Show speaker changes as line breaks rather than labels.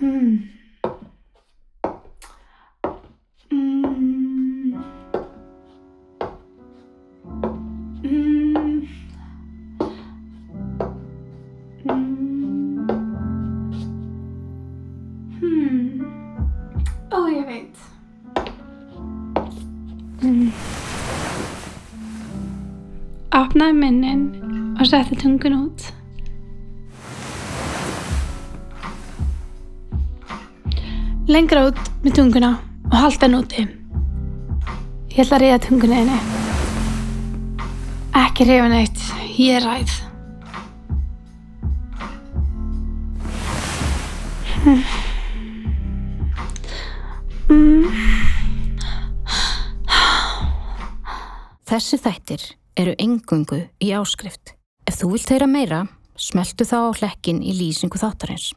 Hmm. Mm. Mm. Mm. Hmm. Ó, ég veit. Mm. Opnaði minnin og setti tungun út. Lengra út með tunguna og halda hann úti. Ég ætla að reyða tungunni henni. Ekki reyfa neitt, ég er ræð.
Þessi þættir eru engungu í áskrift. Ef þú vilt heyra meira, smeltu þá á hlekkin í lýsingu þáttarins.